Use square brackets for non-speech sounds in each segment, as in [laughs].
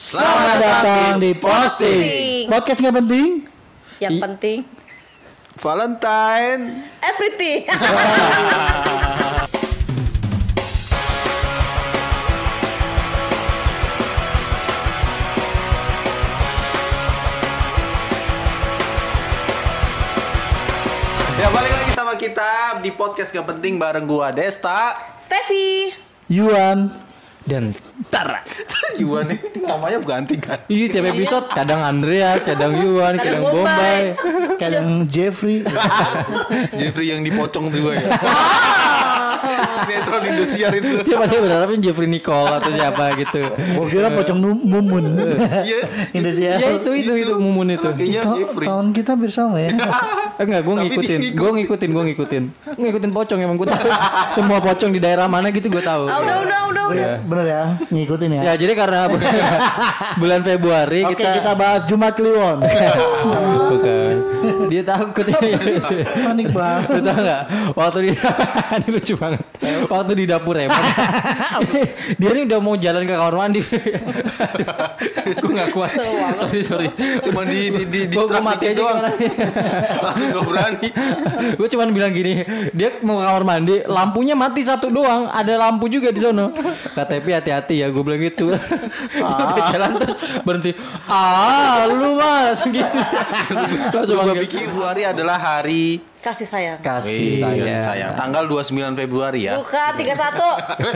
Selamat datang di posting. Posting. Podcast nggak penting. Yang I- penting Valentine. everything. [laughs] Ya balik lagi sama kita di podcast gak penting bareng gua Desta. Steffi. Yuan. Dan Tara. Yuan nih namanya ganti kan. Iya tiap episode kadang Andreas, kadang Yuan, Kadang kadang Bombay. Kadang Jeffrey. [laughs] Jeffrey yang dipocong dua ya. Sinetron Indosiar itu. Dia pada berharapnya Jeffrey Nicole atau siapa gitu. Gua kira pocong mumun. Iya. Indonesia. Ya itu itu itu mumun itu. Jeffrey. tahun kita bersama ya. Eh, enggak, gue ngikutin, dia gue ngikutin, gue ngikutin, ngikutin pocong emang gue tahu [laughs] semua pocong di daerah mana gitu gue tahu. Ah, udah, udah, udah, Oh, udah. iya, bener ya, ngikutin ya. Ya jadi karena [laughs] bu- bulan Februari Oke, kita, kita bahas Jumat Kliwon. [laughs] bukan dia takut ya. Panik banget. Lu tau gak? Waktu di Ini lucu banget Waktu di dapur Evan [laughs] Dia ini udah mau jalan ke kamar mandi. Gue gak kuat. Sorry sorry. Cuma di di di di mati aja doang. [laughs] Langsung gak berani. Gue cuman bilang gini Dia mau ke kamar mandi Lampunya mati satu doang. Ada lampu juga di sono KTP hati-hati ya Gue bilang gitu. [laughs] Dia udah jalan terus berhenti. Ah lu mas Gitu. Langsung manggil. pikir hari adalah hari Kasih sayang. Kasih Wih, saya sayang. Tanggal 29 Februari ya. Bukan 31.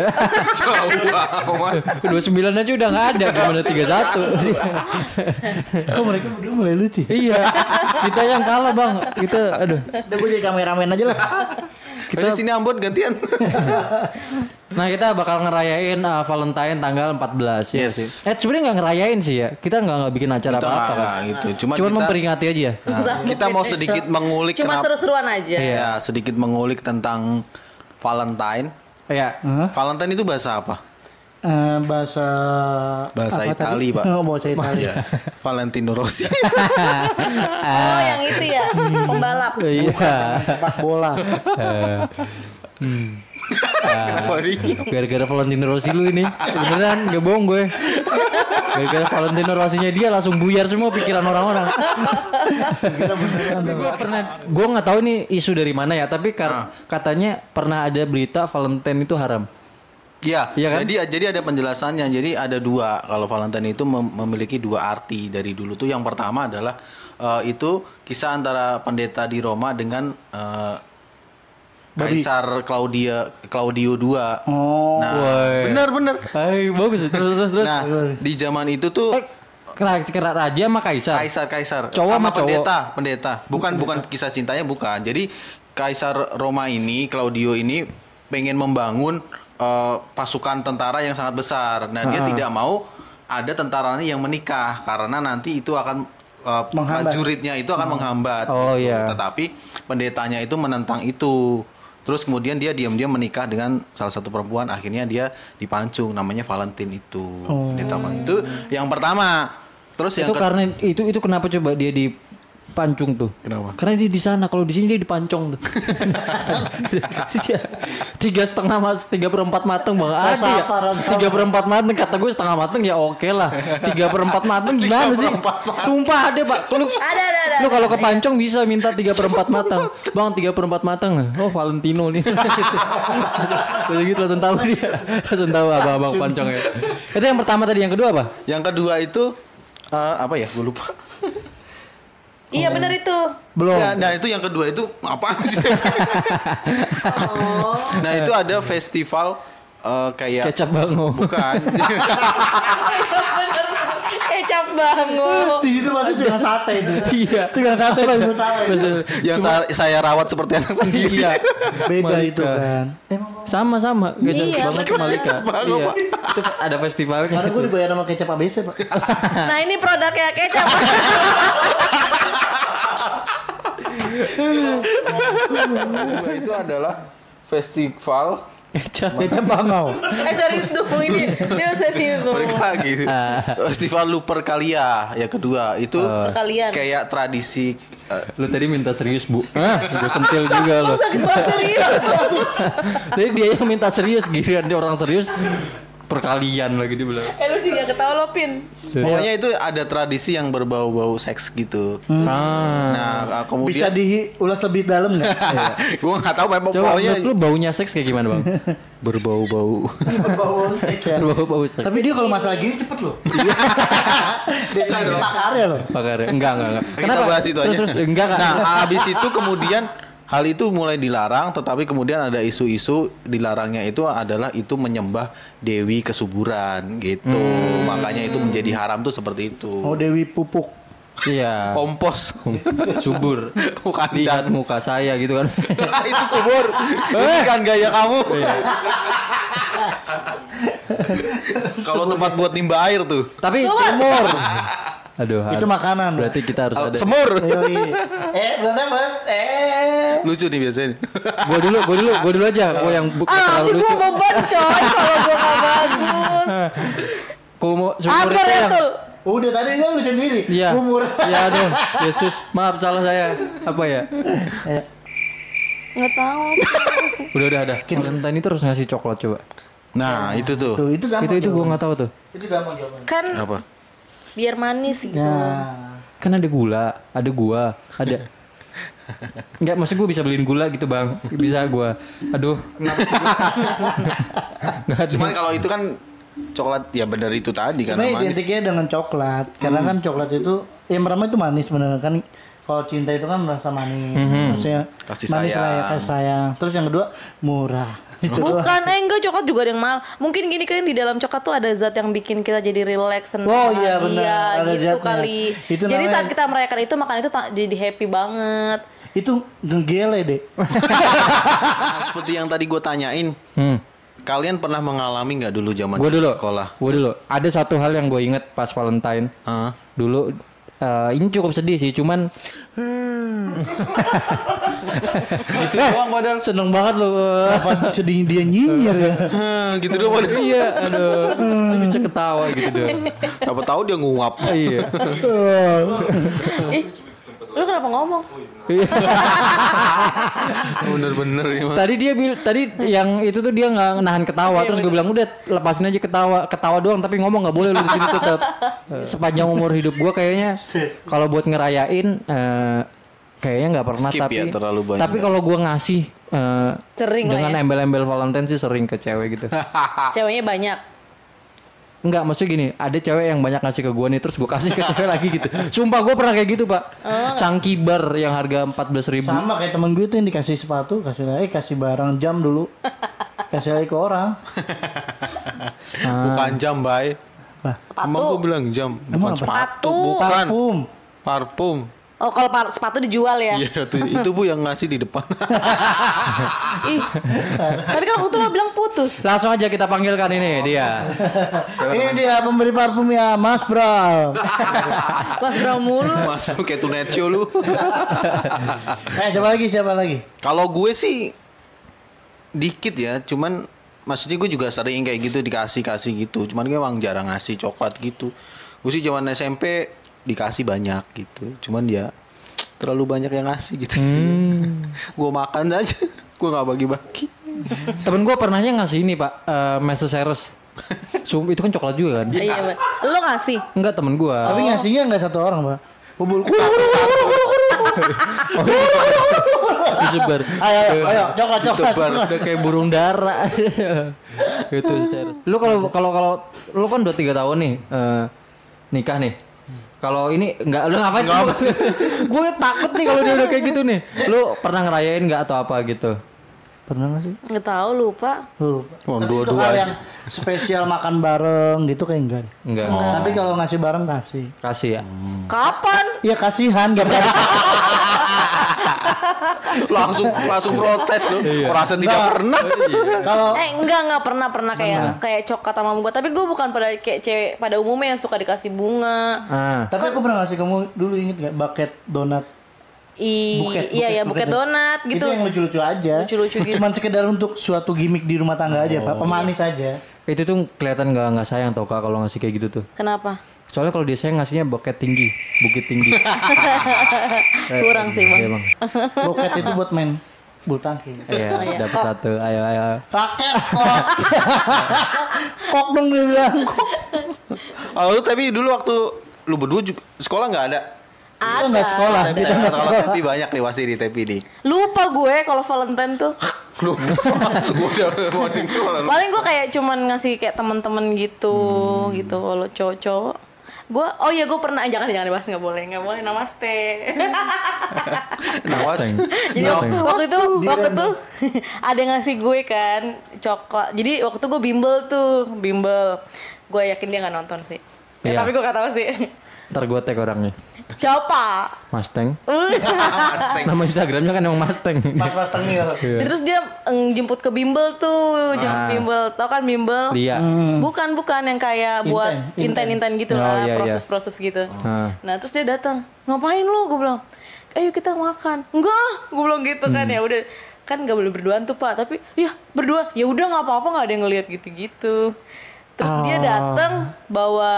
[laughs] Jauh banget. 29 aja udah gak ada Gimana 31 Kok mereka udah mulai lucu? Iya, kita yang kalah bang. Kita, aduh. Udah gue jadi kameramen aja lah. Kita sini Ambon gantian. [laughs] Nah kita bakal ngerayain uh, Valentine tanggal 14 ya Yes. sih. Eh sebenarnya nggak ngerayain sih ya. Kita nggak nggak bikin acara apa-apa nggak- kan. gitu. Cuma Cuma kita- memperingati aja. Nah, kita mau sedikit mengulik Cuma seru-seruan aja. Iya. ya sedikit mengulik tentang Valentine. Ya. Hah? Valentine itu bahasa apa? Eh, bahasa Bahasa Itali, tadi? Pak. Oh, bahasa Itali. Ya. Valentino Rossi. [laughs] Oh, yang itu ya, pembalap. Iya. Sepak bola. Apa ini? Gara-gara Valentino Rossi lu ini. Beneran gak bohong gue. Gara-gara Valentino Rossinya dia langsung buyar semua pikiran orang-orang. gue pernah, gue nggak tahu nih isu dari mana ya. Tapi kar- katanya pernah ada berita Valentine itu haram. Iya, Iya kan? jadi jadi ada penjelasannya. Jadi ada dua kalau Valentine itu mem- memiliki dua arti dari dulu tuh. Yang pertama adalah eh, itu kisah antara pendeta di Roma dengan eh, Kaisar Claudia Claudio II. Oh. Nah, Woi. benar benar. Hai, bagus. Terus terus terus. Nah, di zaman itu tuh Eh, kena, kena raja sama kaisar. Kaisar Kaisar Cowok sama cowok? pendeta pendeta bukan bukan kisah cintanya bukan jadi Kaisar Roma ini Claudio ini pengen membangun eh, pasukan tentara yang sangat besar nah dia Ah. tidak mau ada tentaranya yang menikah karena nanti itu akan Menghambat. prajuritnya itu akan menghambat Oh, gitu. iya. tetapi pendetanya itu menentang itu Terus kemudian dia diam-diam menikah dengan salah satu perempuan, akhirnya dia dipancung, namanya Valentine itu. Pendeta Valentine. Itu yang pertama. Terus yang itu ke- karena itu itu kenapa coba dia dipancung tuh? Kenapa? Karena dia di sana, kalau di sini dia dipancong tuh. [laughs] Tiga setengah mas, tiga perempat mateng bang. Ada Rasa ya? Tiga perempat mateng kata gue setengah mateng ya oke lah. Tiga perempat mateng gimana sih? Sumpah ada pak. Lu Ada, ada, ada. lu kalau ke pancong bisa minta tiga perempat matang. Bang tiga perempat matang. Oh Valentino nih. Langsung gitu langsung tahu dia. Langsung tahu abang-abang pancong ya. Itu yang pertama tadi, yang kedua apa? Yang kedua itu eh, apa ya? Gue lupa. Iya benar itu. Belum. Ya, nah itu yang kedua itu apa sih? [laughs] [laughs] nah itu ada festival eh, kayak Kecap bango. bukan. [laughs] Bener. Kecap bango. Di situ masih dengan sate itu. Iya. Dengan sate Pak Ibu tahu. yang saya, saya rawat seperti anak sendiri. Iya. Beda Malika. itu kan. Emang Sama-sama kecap Iya, bango betul. Malika. Kecap bango, Iya. Itu ada festivalnya. Karena gue dibayar sama kecap ABC pak. [laughs] Nah ini produknya kecap. Kedua itu adalah festival Kecap. Kecap bangau. eh serius dong ini. Dia serius dong. mereka gitu. Festival Lupercalia yang kedua itu Perkalian. kayak tradisi eh, Lu tadi minta serius bu. Ah, gue sentil juga lo. Masa gue serius? [laughs] Tadi dia yang minta serius, giliran dia orang serius perkalian lagi dia bilang. Eh lu juga ketawa lo Pin. Pokoknya itu ada tradisi yang berbau-bau seks gitu. Ah. Nah, kemudian Bisa diulas lebih dalam nggak? [laughs] gue nggak tahu memang Coba pokoknya lu baunya seks kayak gimana bang? [laughs] berbau-bau. Berbau seks ya. [laughs] Berbau-bau seks. Tapi dia kalau masalah gini cepet loh. dia lagi pakarnya loh. Pakar enggak enggak enggak. Kita bahas itu terus, aja. Terus enggak enggak. Nah, habis itu kemudian hal itu mulai dilarang, tetapi kemudian ada isu-isu dilarangnya itu adalah itu menyembah dewi kesuburan gitu. Makanya itu menjadi haram tuh seperti itu. Oh Dewi Pupuk. Iya. Kompos. [laughs] Subur. Bukan Lihat dan. muka saya gitu kan. [laughs] itu subur. Ini kan gaya kamu. Kalau tempat buat nimba air tuh. Tapi semur. [laughs] Aduh. Itu harus- makanan. Berarti kita harus Oh, ada. semur. Yoi. Eh belum dapet. Eh. Lucu nih biasanya. Gua dulu, gua dulu, gua dulu aja. Gua yang bu- Ah, terlalu lucu. gua beban coy kalau gua gak bagus. Mau sumur itu ya yang? Udah tadi kan lu sendiri. Iya. Umur. Iya dong. Yesus, maaf salah saya. Apa ya? Eh, Nggak tahu. Udah udah ada. Valentine itu harus ngasih coklat coba. Nah, itu tuh. Tuh itu gampang. Itu itu gua jawabannya. nggak tahu tuh. Itu gampang jawabannya. Kan Apa? Biar manis gitu. Ya. Kan ada gula, ada gua, ada Enggak, maksud gue bisa beliin gula gitu bang Bisa gua Aduh kenapa sih gua? [laughs] Nggak ada. Cuman kalau itu kan coklat ya benar itu tadi kan manis. identiknya dengan coklat. Karena kan coklat itu yang pertama itu manis sebenarnya kan. Kalau cinta itu kan merasa manis, maksudnya Kasih manis lah ya, sayang. kasih sayang. Terus yang kedua murah. Itu doang. Bukan, eh enggak coklat juga ada yang mahal. Mungkin gini kan di dalam coklat tuh ada zat yang bikin kita jadi relax senang. Oh, iya, benar. Iya, Ada gitu zatnya. kali. Itu jadi namanya- saat kita merayakan itu makan itu jadi happy banget. Itu ngegele deh. [laughs] Nah, seperti yang tadi gue tanyain, hmm. kalian pernah mengalami nggak dulu zaman Gue dulu sekolah? Gue dulu Ada satu hal yang gue inget pas Valentine Hah? Dulu eh, Ini cukup sedih sih Cuman gitu doang padahal. Seneng banget loh Apa sedih dia nyinyir ya. gitu doang padahal. Iya aduh Bisa ketawa gitu dong Apa tahu dia nguap. Iya lu kenapa ngomong? Iya. [laughs] Bener-bener ya. Tadi dia bil tadi yang itu tuh dia nggak nahan ketawa terus gue bilang udah lepasin aja ketawa ketawa doang tapi ngomong nggak boleh lu di sini tetap [laughs] sepanjang umur hidup gue kayaknya [laughs] kalau buat ngerayain eh, kayaknya nggak pernah Skip tapi ya, terlalu banyak. tapi kalau gue ngasih eh, Sering dengan ya. embel-embel Valentine sih sering ke cewek gitu Ceweknya banyak. Enggak, maksudnya gini, ada cewek yang banyak ngasih ke gue nih, terus gue kasih ke cewek lagi gitu. Sumpah gue pernah kayak gitu pak. Cangki bar yang harga 14 ribu. Sama kayak temen gue tuh yang dikasih sepatu, kasih lagi, kasih barang jam dulu. kasih lagi ke orang. Bukan jam, bay. Bah, Emang gue bilang jam, bukan Emang sepatu, Sepatu. bukan parfum. parfum. Oh, kalau sepatu dijual ya? Iya, itu, itu bu yang ngasih di depan. [laughs] Ih. Tapi kan waktu itu lo bilang putus. Langsung aja kita panggilkan ini dia. Ini dia pemberi parfum ya, Mas Bro. [laughs] Mas Bro mulu. Mas, lu kayak Tonight [laughs] Show lu. eh, siapa lagi? Siapa lagi? Kalau gue sih dikit ya, cuman maksudnya gue juga sering kayak gitu dikasih-kasih gitu. Cuman gue emang jarang ngasih coklat gitu. Gue sih zaman SMP dikasih banyak gitu. Cuman ya terlalu banyak yang ngasih gitu. [laughs] gue makan aja. gue nggak bagi-bagi. Temen gue pernahnya ngasih ini pak, eh Mercedes. Sum, itu kan coklat juga kan? Iya, Mbak. Lo ngasih? Enggak temen gue. Tapi ngasihnya nggak satu orang, Pak. Kumpul. Kuru, kuru, kuru, kuru, kuru. [laughs] Disebar. Ayo, ayo, ayo, coklat, coklat. Coklat. Udah kayak burung dara. [laughs] itu serius. Lu kalau kalau kalau lu kan udah tiga tahun nih eh, nikah nih. Kalau ini enggak lu ngapain? [laughs] gue takut nih kalau dia udah kayak gitu nih. Lu pernah ngerayain nggak atau apa gitu? Pernah nggak sih? Nggak tahu, lupa. Tuh, lupa. Oh, Tapi hal aja. yang spesial makan bareng gitu kayak enggak. Enggak. Tapi kalau ngasih bareng kasih. Kasih ya. Kapan? Iya kasihan gak [laughs] pernah. langsung langsung protes lu. Merasa tidak pernah. Kalau Eh enggak enggak pernah pernah kayak kayak coklat sama bunga. Tapi gue bukan pada kayak cewek pada umumnya yang suka dikasih bunga. Ah. tapi aku pernah ngasih kamu dulu inget gak bucket donat I, buket, iya ya buket buket. donat gitu. Itu yang lucu-lucu aja. Lucu-lucu gitu. Cuman sekedar untuk suatu gimmick di rumah tangga aja, Pak. Pemanis aja. Itu tuh kelihatan nggak nggak sayang tau kak kalau ngasih kayak gitu tuh. Kenapa? Soalnya kalau dia sayang ngasihnya buket tinggi, bukit tinggi. [laughs] Kurang sih, Bang. Iya bang. Buket itu buat main bulu tangkis. Iya, iya. dapat satu. Ayo ayo. Raket kok. kok dong dia bilang. Kok. Oh, lu tapi dulu waktu lu berdua juga sekolah nggak ada? Kita nggak sekolah, Tapi kita nggak sekolah. tapi banyak nih pasti di tapi nih. Lupa gue kalau Valentine tuh. [laughs] Lu gua udah mau denger malah lu. Paling gue kayak cuman ngasih kayak teman-teman gitu, gitu kalau cowok-cowok. Gue, oh iya gue pernah, eh, jangan jangan dibahas nggak boleh, nggak boleh namaste. [laughs] Nawas. Jadi waktu itu waktu itu [laughs] ada yang ngasih gue kan coklat. Jadi waktu itu gue bimbel tuh, bimbel. Gue yakin dia nggak nonton sih. Ya, Iya. tapi gue gak tahu sih. Ntar gue tag orangnya. Siapa? Mustang. [laughs] Mustang. Nama Instagramnya kan emang Mustang. Mas-mas tengil. Dia Terus dia eng, jemput ke bimbel tuh, jemput Ah. bimbel. Tau kan bimbel? Lia. Bukan bukan yang kayak buat Inten, inten-inten gitu Oh, lah, iya, iya. proses-proses gitu. Ah. Nah terus dia datang, ngapain lu? Gue bilang, ayo kita makan. Enggak, gue bilang gitu kan Hmm. ya udah kan nggak boleh berduaan tuh pak. Tapi ya berdua, ya udah nggak apa-apa nggak ada yang ngeliat gitu-gitu. Terus dia Ah. datang bawa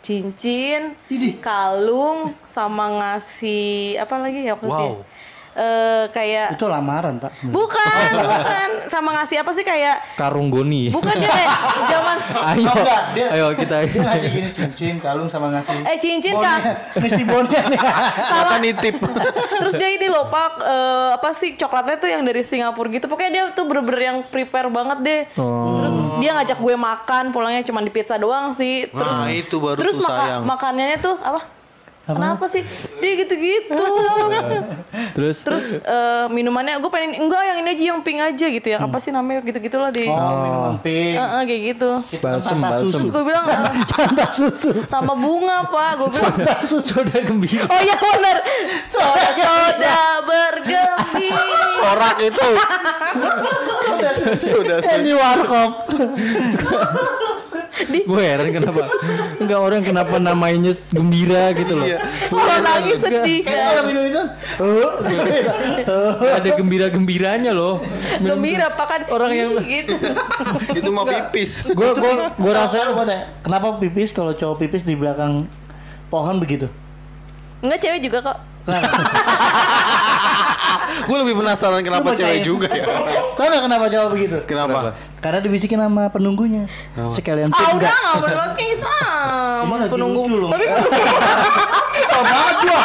cincin, Idih. kalung, sama ngasih apa lagi ya? waktu itu Eh, kayak Itu lamaran, Pak. Bukan, bukan. Sama ngasih apa sih kayak Karung Goni. Bukan dia kayak zaman [laughs] Ayo. Oh, enggak, dia, Ayo kita. Dia ngasih gini cincin, kalung sama ngasih. Eh, cincin. Kak. [laughs] Ngisi bonnya nih. Kata nitip. Terus dia ini loh Pak eh, apa sih coklatnya tuh yang dari Singapura gitu. Pokoknya dia tuh bener-bener yang prepare banget deh. Oh. Terus dia ngajak gue makan, pulangnya cuma di pizza doang sih. Terus Nah, itu baru terus tuh maka- sayang. makanannya tuh apa? Kenapa sih? Dia gitu-gitu. [laughs] Terus. Terus eh, minumannya gue pengen enggak yang ini aja yang pink aja gitu ya. Apa sih namanya gitu-gitulah di Oh, minuman pink. Eh, eh, kayak gitu. Itu Balsem, balsem. susu. Terus gue bilang [laughs] Tata susu. sama bunga pak gue bilang Tata susu. Sudah gembira. oh iya benar soda soda bergembira Sorak itu. Sudah. Kayak di warkop. [laughs] Gue heran kenapa. Enggak orang kenapa namanya gembira gitu loh. kalau nangis sedih Kayak kan kalau minum itu. Ada gembira-gembiranya loh. gembira pak kan Orang yang- gitu [laughs] Itu mau pipis. Gue gue gue rasa kenapa pipis kalau cowok pipis di belakang pohon begitu? enggak cewek juga kok [laughs] Gue lebih penasaran kenapa cewek juga ya. Tahu nggak kenapa cowok begitu? Kenapa? Karena dibisikin sama penunggunya. Sekalian ah pip udah enggak. nggak bener kayak gitu ah mas penunggu tapi [laughs] banget gua.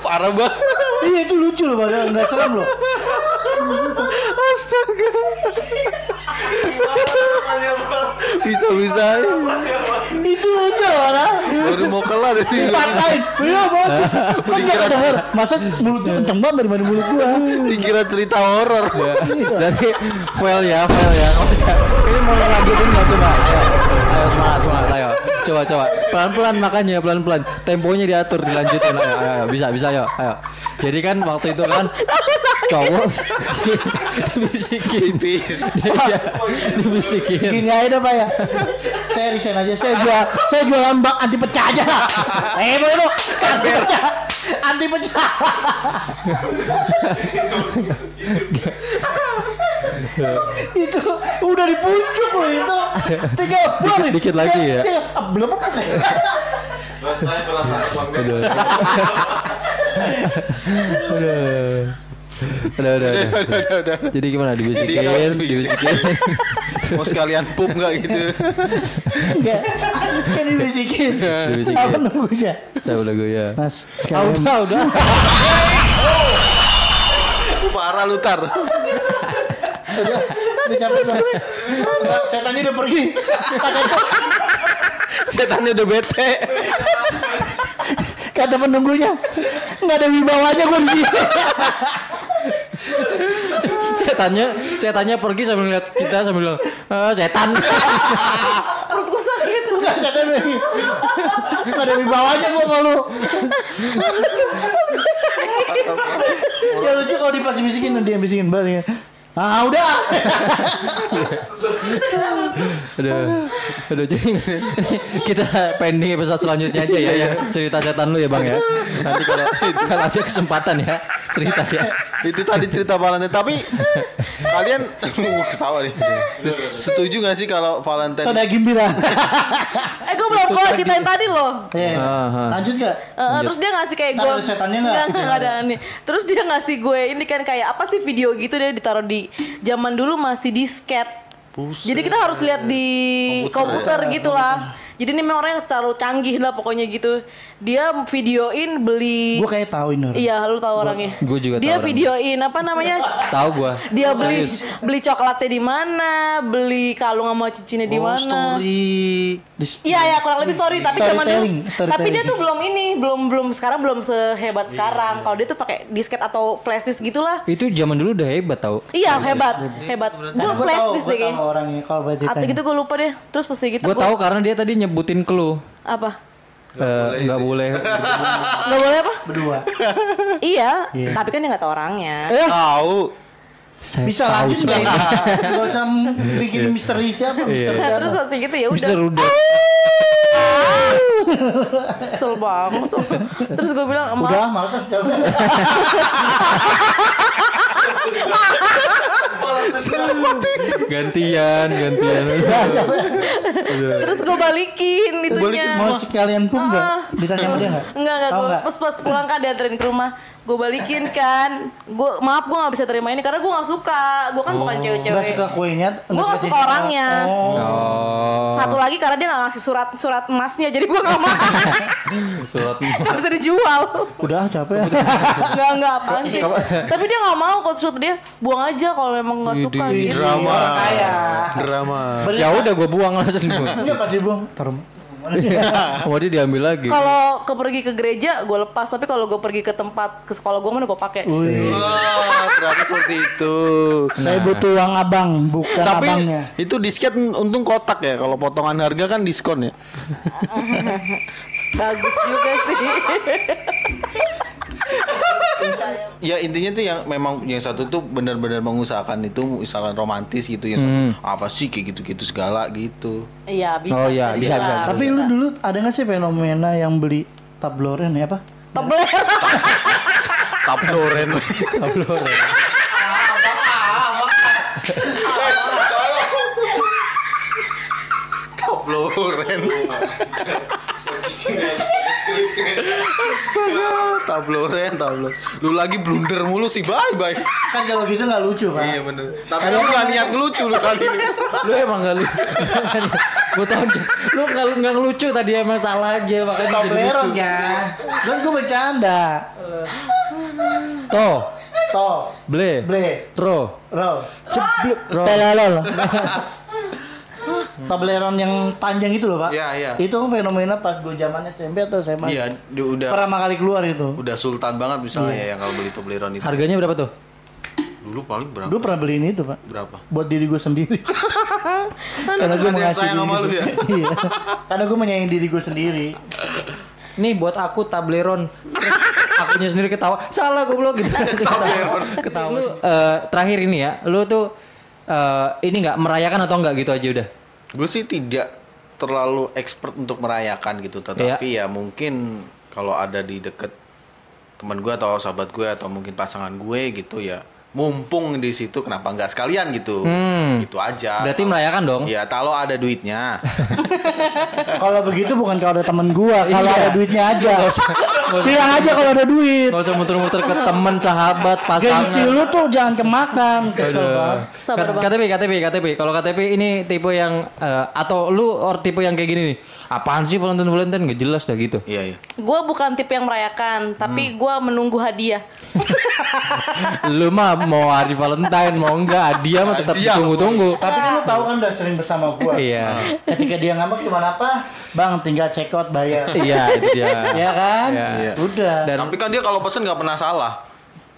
Parah banget. Iya itu lucu loh padahal enggak serem loh. [laughs] Bisa bisa. Itu loh padahal. Baru mau kelar ini. Patahin. Iya, bos. Kan enggak denger. Masa mulutnya kenceng banget dari mulut gua. Dikira cerita horor. dari fail ya, fail ya. Oh. Ini mau lanjutin nggak coba? Ayo, semangat, semangat, ayo. Coba, coba. Pelan-pelan makanya, pelan-pelan. Temponya diatur, dilanjutin. Ayo, ayo, ayo. bisa, bisa, ayo, ayo. Jadi kan waktu itu kan [laughs] cowok dibisikin, Pipis. Iya, [laughs] dibisikin. Gini aja dah Pak ya. Saya resign aja. Saya jual saya jualan bak anti pecah aja. [laughs] Eh, boy, boy. Anti pecah. Anti pecah. [laughs] itu udah di puncak loh itu. Tinggal buang nih. Dikit lagi ya? Ah, belum apa Rasanya perasaan. Aduh. Aduh. Udah, udah, udah. Jadi gimana? Dibisikin, dibisikin. Mau sekalian pup nggak gitu? Enggak. Kan dibisikin. Dibisikin. Apa nunggunya? Saya udah goyah. Mas, Ah, sekalian udah, udah. Parah lutar. udah udah capek. Enggak, Setannya udah pergi. Setannya udah bete. kata penunggunya nggak ada wibawanya gue di sini. Setannya, setannya pergi sambil ngeliat kita sambil bilang, "Ah, setan. [laughs] perut gue sakit Nggak ada wi- nggak ada wibawanya gue kalau. ya lucu kalau dipas bisikin dia yang bisikin balik. Ah udah. Aduh, aduh jadi kita pending episode selanjutnya aja ya yang cerita setan lu ya bang ya. Nanti kalau kalau ada kesempatan ya cerita ya. Itu tadi cerita Valentine. Tapi [laughs] kalian uh, ketawa nih. Setuju nggak sih kalau Valentine? Soda gembira. [laughs] eh gue belum kelar ceritain tadi loh Eh, Aha. lanjut gak? Eh, eh, terus dia ngasih kayak gue ada setannya nggak? nggak ada nih terus dia ngasih gue ini kan kayak apa sih video gitu dia ditaruh di zaman dulu masih disket Buset. Jadi kita harus lihat di komputer, gitu lah. Jadi ini memang orangnya terlalu canggih lah pokoknya gitu. Dia videoin beli Gue kayak tahu ini. Iya, lu tahu orangnya. Gua juga Dia tahu orangnya. videoin apa namanya? Tahu gua. Dia beli Serius. beli coklatnya di mana, beli kalung sama cincinnya di Oh, mana. story. Iya ya kurang lebih story tapi zaman dulu. Tapi dia tuh belum ini, belum belum sekarang belum sehebat sekarang. Kalau dia tuh pakai disket atau flash disk gitulah. Itu zaman dulu udah hebat tau. Iya hebat, hebat. Gue Nah, gua flash disk deh kayaknya. orangnya kalau baca Atau gitu gue lupa deh. Terus pas gitu Gue gua- tahu karena dia tadi nyebutin lu. apa? Nggak boleh. Gak boleh apa? berdua. iya, Iya. tapi kan dia nggak tahu orangnya. Eh, Tahu. Saya Bisa lanjut nggak? [laughs] Gak usah bikin misteri siapa, misteri Nah, siapa. terus pas gitu ya udah. rudet. [laughs] Kesel banget tuh. Terus gue bilang, "Maaf, Udah, males [laughs] ah, jawab. Gantian, gantian. [laughs] terus gue balikin itunya. Mau sekalian pun Ah. nggak? Ditanya sama dia nggak? [laughs] Enggak, gue nggak? pas, pas pulang kan dianterin ke rumah Gue balikin kan Gue, maaf gue gak bisa terima ini Karena gue gak suka Gue kan bukan Nggak cewek-cewek suka kuenya. Gua nggak suka orangnya. Oh. Oh. Satu lagi karena dia gak ngasih surat surat emasnya Jadi gue gak mau [laughs] Surat Gak bisa dijual Udah capek. Enggak, enggak apaan sih Tapi dia gak mau kalau surat dia Buang aja kalau memang gak suka gitu Drama. Kaya. Drama. Ya udah gue buang langsung. Enggak pas dibuang. Taruh. [laughs] Mau dia diambil lagi. Kalau ke pergi ke gereja gue lepas Tapi kalau gue pergi ke tempat Ke sekolah gue mana gue pakai Wih. Wah, ternyata seperti itu. Saya butuh uang abang, bukan Tapi abangnya. itu disket untung kotak ya. Kalau potongan harga kan diskon ya. [laughs] Bagus juga sih [laughs] [laughs] Ya intinya tuh yang memang yang satu tuh benar-benar mengusahakan itu misalkan romantis gitu yang satu apa sih kayak gitu-gitu segala gitu. Iya bisa Oh, iya, bisa, dibilang. bisa. Tapi lu dulu ada nggak sih fenomena yang beli tabloren ya apa? Tebel [laughs] Tabloren. Tabloren. [laughs] Astaga, tabloren, tabloren. Lu lagi blunder mulu sih, bye bye. Kan kalau gitu nggak lucu pak. Iya bener. Tapi lu gak niat ngelucu lu kali ini. lu emang gak lucu. gue tau aja. Lu gak, gak lucu tadi emang salah aja makanya lucu. ya. Kan gue bercanda. Toh, Toh, ble, ble, ro, roll, cebluk, ro. telelol. Tableron yang panjang itu loh pak. Iya, iya. Itu kan fenomena pas gue zaman SMP atau SMA. Iya, udah Pertama kali keluar itu. udah sultan banget misalnya ya yang kalau beli Toblerone itu. Harganya berapa tuh? Dulu paling berapa? Gue pernah beli ini tuh pak. Berapa? Buat diri gue sendiri. [laughs] Karena gue mengasihi diri sama lu ya? Iya. Karena gue menyayangi diri gue sendiri. Nih buat aku tableron. Terus akunya sendiri ketawa. Salah gue belum gitu. [laughs] Tableron. ketawa. Lu eh, terakhir ini ya, lu tuh eh, ini nggak merayakan atau enggak gitu aja udah. Gue sih tidak terlalu expert untuk merayakan gitu, tetapi ya mungkin kalau ada di deket teman gue atau sahabat gue atau mungkin pasangan gue gitu ya, mumpung di situ kenapa nggak sekalian gitu, Hmm. gitu aja. Berarti merayakan dong. Ya kalau ada duitnya, [laughs] Kalau begitu bukan kalau ada temen gue, kalau Iya. ada duitnya aja. Bilang aja kalau ada duit. Gak usah muter-muter ke temen, sahabat, Gengsi pasangan. lu tuh jangan kemakan, kesel banget. KTP, KTP, KTP. Kalau KTP ini tipe yang eh, atau lu or tipe yang kayak gini nih. Apaan sih Valentine Valentine gak jelas dah gitu. iya iya. Gue bukan tipe yang merayakan Tapi gue menunggu hadiah [laughs] lu mah mau hari Valentine mau enggak hadiah mah tetap Hadiah. ditunggu-tunggu. Tapi kan lu tahu kan udah sering bersama gua. Iya. Ketika dia ngambek cuma apa? Bang, tinggal check out bayar. [laughs] Iya, itu dia. ya kan? Iya. Udah. Dan Tapi kan dia kalau pesen nggak pernah salah,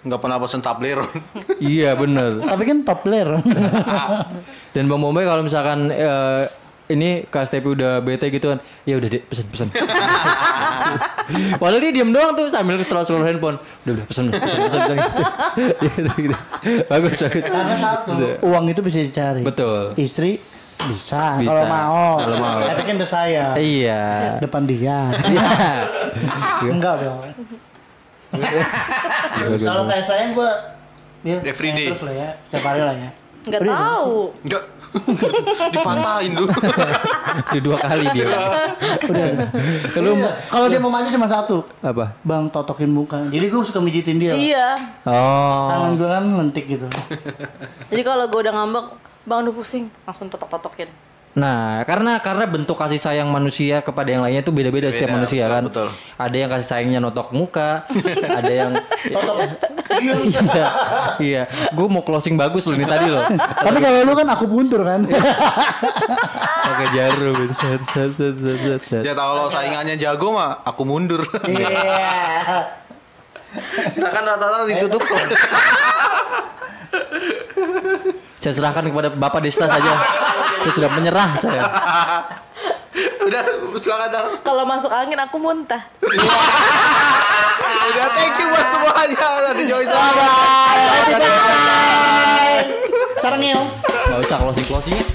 nggak pernah pesen Toblerone. iya bener. Tapi kan player. [laughs] Dan Bang Bombay kalau misalkan eh, ini KSTP udah bete gitu kan, ya udah deh pesen pesen. [laughs] Padahal dia diem doang tuh sambil scroll scroll handphone. Udah udah pesen pesen pesen, pesen gitu. Ya [laughs] udah gitu. Bagus bagus. Karena satu, uang itu bisa dicari. Betul. Istri bisa, Bisa. kalau mau. Kalau mau. Tapi kan udah saya. Iya. Depan dia. [laughs] Iya. Enggak dong. Kalau kayak saya gua ya, Every saya day. Terus lah ya, setiap hari lah ya. Nggak tahu Enggak. [laughs] Dipatahin lu. Di dua kali dia. Udah. Lu Iya. Kalau dia mau manja cuma satu. apa? Bang totokin muka. Jadi gue suka mijitin dia. Iya Tangan Oh. gue kan lentik gitu. Jadi kalau gue udah ngambek bang udah pusing langsung totok-totokin Nah, karena karena bentuk kasih sayang manusia kepada yang lainnya itu beda-beda setiap Beda, manusia betul, kan. betul. Ada yang kasih sayangnya notok muka, [laughs] ada yang [laughs] iya, iya. Gue mau closing bagus loh ini tadi loh. Tapi kalau lu kan aku puntur kan. [laughs] Pakai jarum set set set set set. Ya kalau saingannya jago mah aku mundur. Iya. Silakan rata-rata ditutup. Saya serahkan kepada Bapak Desta saja. Saya sudah menyerah saya. [laughs] Udah silakan Tar. kalau masuk angin aku muntah Udah thank you buat semuanya udah di join Sarang ya. Gak usah closing closingnya.